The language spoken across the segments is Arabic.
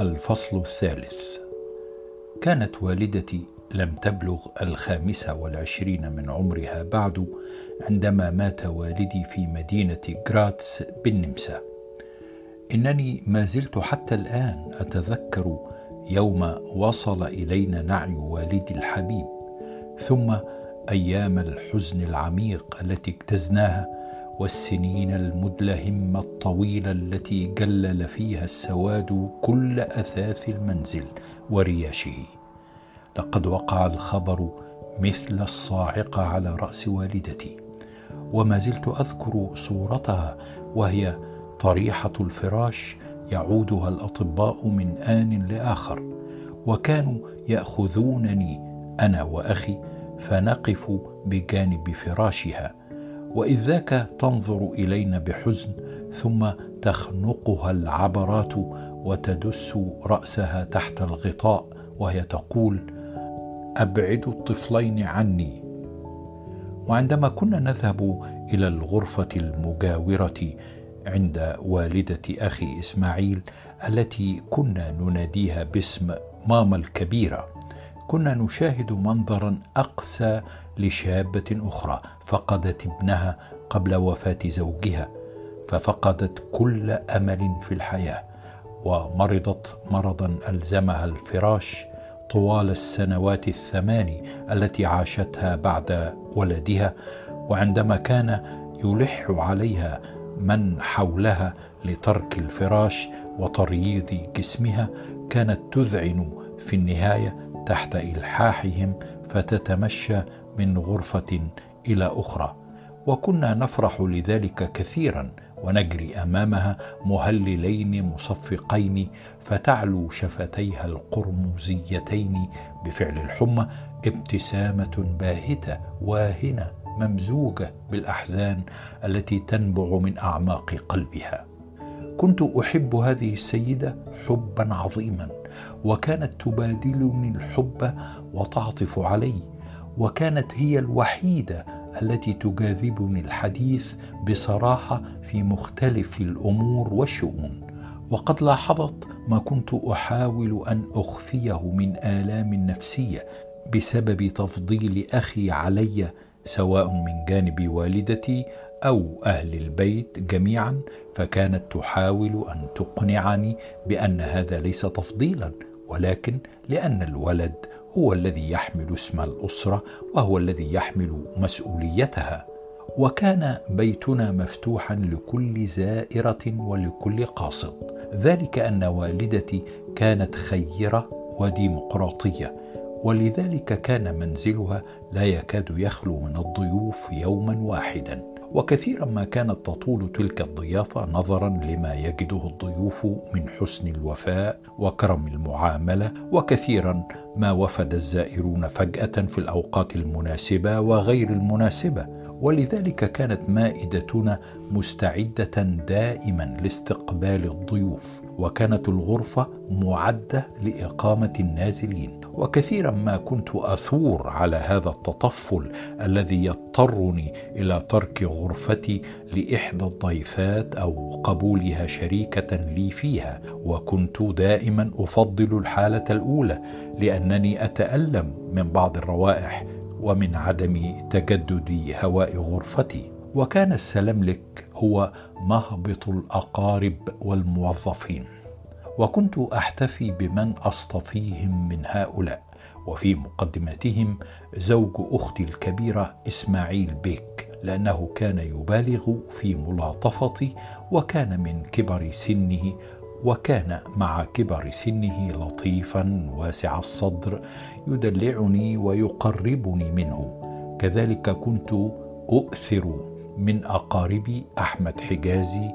الفصل الثالث. كانت والدتي لم تبلغ الخامسة والعشرين من عمرها بعد عندما مات والدي في مدينة غراتس بالنمسا. إنني ما زلت حتى الآن أتذكر يوم وصل إلينا نعي والدي الحبيب ثم أيام الحزن العميق التي اجتزناها والسنين المدلهمة الطويلة التي جلل فيها السواد كل أثاث المنزل ورياشه لقد وقع الخبر مثل الصاعقة على رأس والدتي وما زلت أذكر صورتها وهي طريحة الفراش يعودها الأطباء من آن لآخر وكانوا يأخذونني أنا وأخي فنقف بجانب فراشها. وإذ ذاك تنظر إلينا بحزن ثم تخنقها العبرات وتدس رأسها تحت الغطاء وهي تقول ابعدوا الطفلين عني. وعندما كنا نذهب إلى الغرفة المجاورة عند والدة أخي إسماعيل التي كنا نناديها باسم ماما الكبيرة. كنا نشاهد منظرا أقسى لشابة أخرى فقدت ابنها قبل وفاة زوجها ففقدت كل أمل في الحياة ومرضت مرضا ألزمها الفراش طوال السنوات الثمان التي عاشتها بعد ولدها وعندما كان يلح عليها من حولها لترك الفراش وترييض جسمها كانت تذعن في النهاية تحت إلحاحهم فتتمشى من غرفة إلى أخرى. وكنا نفرح لذلك كثيرا ونجري أمامها مهللين مصفقين فتعلو شفتيها القرمزيتين بفعل الحمى ابتسامة باهتة واهنة ممزوجة بالأحزان التي تنبع من أعماق قلبها. كنت أحب هذه السيدة حبا عظيما. وكانت تبادلني الحب وتعطف علي وكانت هي الوحيدة التي تجاذبني الحديث بصراحة في مختلف الأمور والشؤون. وقد لاحظت ما كنت أحاول أن أخفيه من آلام نفسية بسبب تفضيل أخي علي سواء من جانب والدتي أو أهل البيت جميعا فكانت تحاول أن تقنعني بأن هذا ليس تفضيلا. ولكن لأن الولد هو الذي يحمل اسم الأسرة وهو الذي يحمل مسؤوليتها وكان بيتنا مفتوحا لكل زائرة ولكل قاصد. ذلك أن والدتي كانت خيرة وديمقراطية ولذلك كان منزلها لا يكاد يخلو من الضيوف يوما واحدا. وكثيرا ما كانت تطول تلك الضيافة نظرا لما يجده الضيوف من حسن الوفاء وكرم المعاملة وكثيرا ما وفد الزائرون فجأة في الأوقات المناسبة وغير المناسبة ولذلك كانت مائدتنا مستعدة دائما لاستقبال الضيوف وكانت الغرفة معدة لإقامة النازلين. وكثيرا ما كنت أثور على هذا التطفل الذي يضطرني إلى ترك غرفتي لإحدى الضيفات أو قبولها شريكة لي فيها وكنت دائما أفضل الحالة الأولى لأنني أتألم من بعض الروائح ومن عدم تجدد هواء غرفتي. وكان السلملك هو مهبط الأقارب والموظفين. وكنت أحتفي بمن أصطفيهم من هؤلاء وفي مقدمتهم زوج أختي الكبيرة إسماعيل بيك لأنه كان يبالغ في ملاطفتي وكان من كبر سنه وكان مع كبر سنه لطيفا واسع الصدر يدلعني ويقربني منه. كذلك كنت أؤثر من اقاربي أحمد حجازي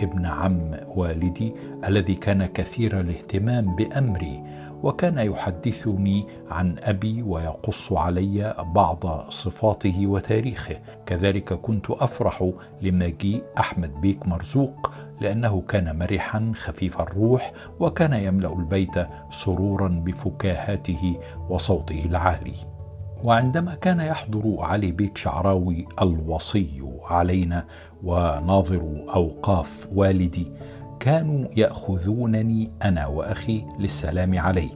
ابن عم والدي الذي كان كثير الاهتمام بأمري وكان يحدثني عن أبي ويقص علي بعض صفاته وتاريخه. كذلك كنت أفرح لمجيء أحمد بيك مرزوق لأنه كان مرحا خفيف الروح وكان يملأ البيت سرورا بفكاهاته وصوته العالي. وعندما كان يحضر علي بيك شعراوي الوصي علينا وناظر أوقاف والدي كانوا يأخذونني أنا وأخي للسلام عليه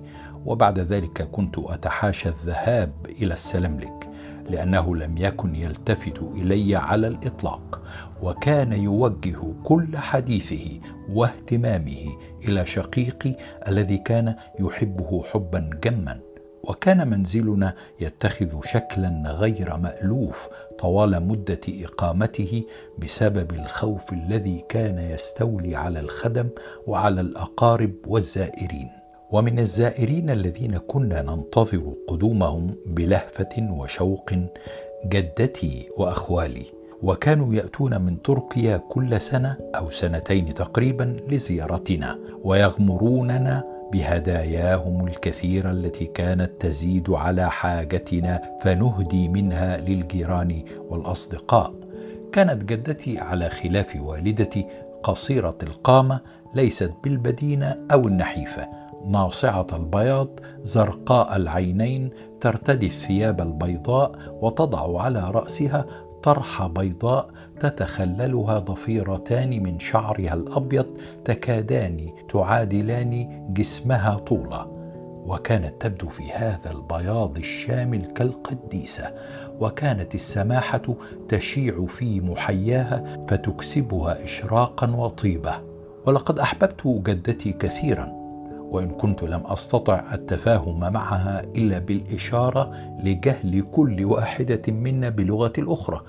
وبعد ذلك كنت أتحاشى الذهاب إلى السلملك لأنه لم يكن يلتفت إلي على الإطلاق وكان يوجه كل حديثه واهتمامه إلى شقيقي الذي كان يحبه حبا جما. وكان منزلنا يتخذ شكلا غير مألوف طوال مدة إقامته بسبب الخوف الذي كان يستولي على الخدم وعلى الأقارب والزائرين. ومن الزائرين الذين كنا ننتظر قدومهم بلهفة وشوق جدتي وأخوالي وكانوا يأتون من تركيا كل سنة أو سنتين تقريبا لزيارتنا ويغمروننا بهداياهم الكثيرة التي كانت تزيد على حاجتنا فنهدي منها للجيران والأصدقاء. كانت جدتي على خلاف والدتي قصيرة القامة ليست بالبدينة أو النحيفة. ناصعة البياض زرقاء العينين ترتدي الثياب البيضاء وتضع على رأسها طرحه بيضاء تتخللها ضفيرتان من شعرها الأبيض تكادان تعادلان جسمها طولا وكانت تبدو في هذا البياض الشامل كالقديسة وكانت السماحة تشيع في محياها فتكسبها اشراقا وطيبة. ولقد أحببت جدتي كثيرا وإن كنت لم أستطع التفاهم معها إلا بالإشارة لجهل كل واحدة منا بلغه الأخرى.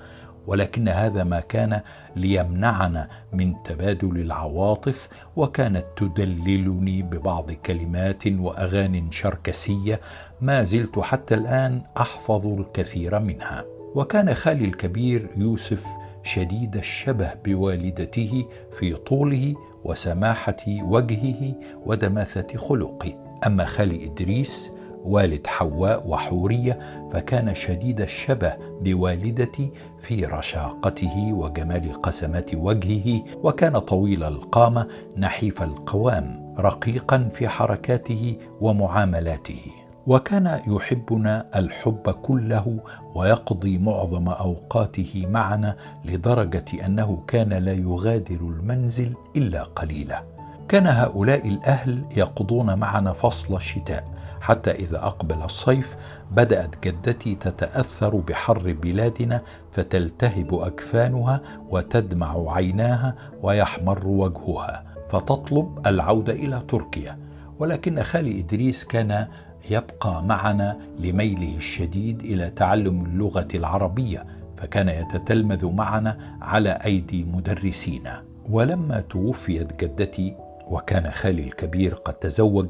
ولكن هذا ما كان ليمنعنا من تبادل العواطف وكانت تدللني ببعض كلمات وأغان شركسية ما زلت حتى الآن أحفظ الكثير منها. وكان خالي الكبير يوسف شديد الشبه بوالدته في طوله وسماحة وجهه ودماثة خلقه. أما خالي إدريس والد حواء وحورية فكان شديد الشبه بوالدتي في رشاقته وجمال قسمات وجهه وكان طويل القامة نحيف القوام رقيقا في حركاته ومعاملاته. وكان يحبنا الحب كله ويقضي معظم أوقاته معنا لدرجة أنه كان لا يغادر المنزل إلا قليلا. كان هؤلاء الأهل يقضون معنا فصل الشتاء. حتى إذا أقبل الصيف بدأت جدتي تتأثر بحر بلادنا فتلتهب أكفانها وتدمع عيناها ويحمر وجهها فتطلب العودة إلى تركيا. ولكن خالي إدريس كان يبقى معنا لميله الشديد إلى تعلم اللغة العربية فكان يتتلمذ معنا على أيدي مدرسينا. ولما توفيت جدتي وكان خالي الكبير قد تزوج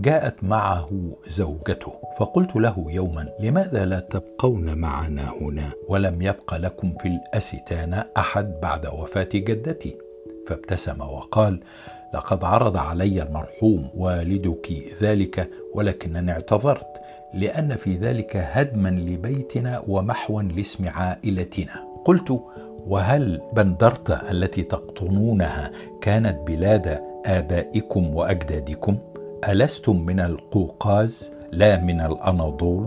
جاءت معه زوجته. فقلت له يوما لماذا لا تبقون معنا هنا؟ ولم يبق لكم في الأستانة أحد بعد وفاة جدتي. فابتسم وقال لقد عرض علي المرحوم والدك ذلك ولكنني اعتذرت لأن في ذلك هدما لبيتنا ومحوا لاسم عائلتنا. قلت وهل بندرة التي تقطنونها كانت بلاد آبائكم وأجدادكم؟ ألستم من القوقاز لا من الأناضول؟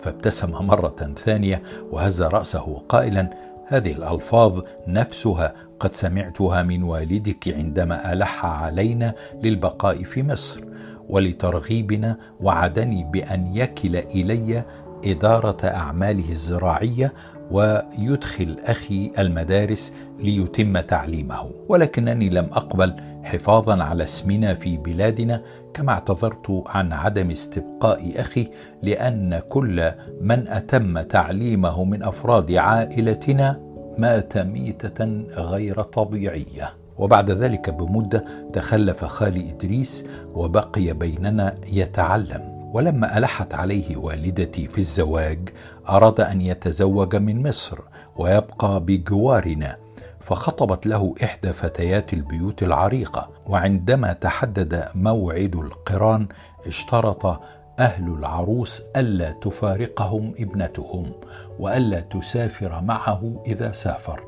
فابتسم مرة ثانية وهز رأسه قائلا هذه الألفاظ نفسها قد سمعتها من والدك عندما ألح علينا للبقاء في مصر ولترغيبنا وعدني بأن يكل إلي إدارة أعماله الزراعية ويدخل أخي المدارس ليتم تعليمه. ولكنني لم أقبل حفاظا على اسمنا في بلادنا كما اعتذرت عن عدم استبقاء أخي لأن كل من أتم تعليمه من أفراد عائلتنا مات ميتة غير طبيعية. وبعد ذلك بمدة تخلف خالي إدريس وبقي بيننا يتعلم. ولما ألحت عليه والدتي في الزواج أراد أن يتزوج من مصر ويبقى بجوارنا فخطبت له إحدى فتيات البيوت العريقة وعندما تحدد موعد القران اشترط أهل العروس ألا تفارقهم ابنتهم وألا تسافر معه إذا سافر.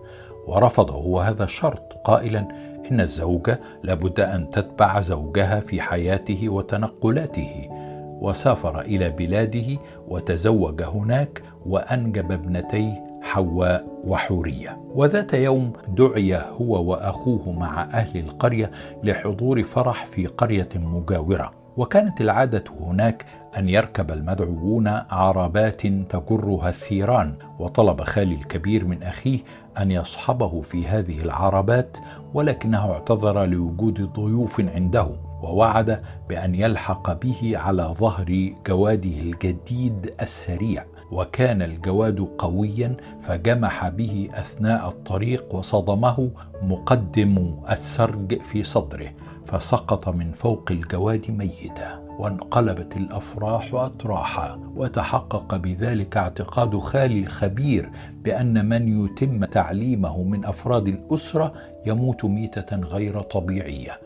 ورفض هو هذا الشرط قائلا إن الزوجة لابد أن تتبع زوجها في حياته وتنقلاته. وسافر إلى بلاده وتزوج هناك وأنجب ابنتيه حواء وحورية. وذات يوم دعي هو وأخوه مع أهل القرية لحضور فرح في قرية مجاورة. وكانت العادة هناك أن يركب المدعوون عربات تجرها الثيران وطلب خالي الكبير من أخيه أن يصحبه في هذه العربات ولكنه اعتذر لوجود ضيوف عنده. ووعد بأن يلحق به على ظهر جواده الجديد السريع. وكان الجواد قويا فجمح به أثناء الطريق وصدمه مقدم السرج في صدره فسقط من فوق الجواد ميتا. وانقلبت الأفراح أطراحا. وتحقق بذلك اعتقاد خالي الخبير بأن من يتم تعليمه من أفراد الأسرة يموت ميتة غير طبيعية.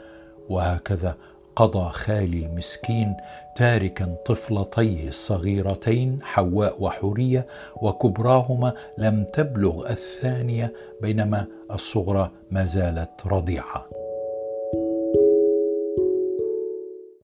وهكذا قضى خالي المسكين تاركا طفلتيه الصغيرتين حواء وحورية وكبراهما لم تبلغ الثانية بينما الصغرى ما زالت رضيعة.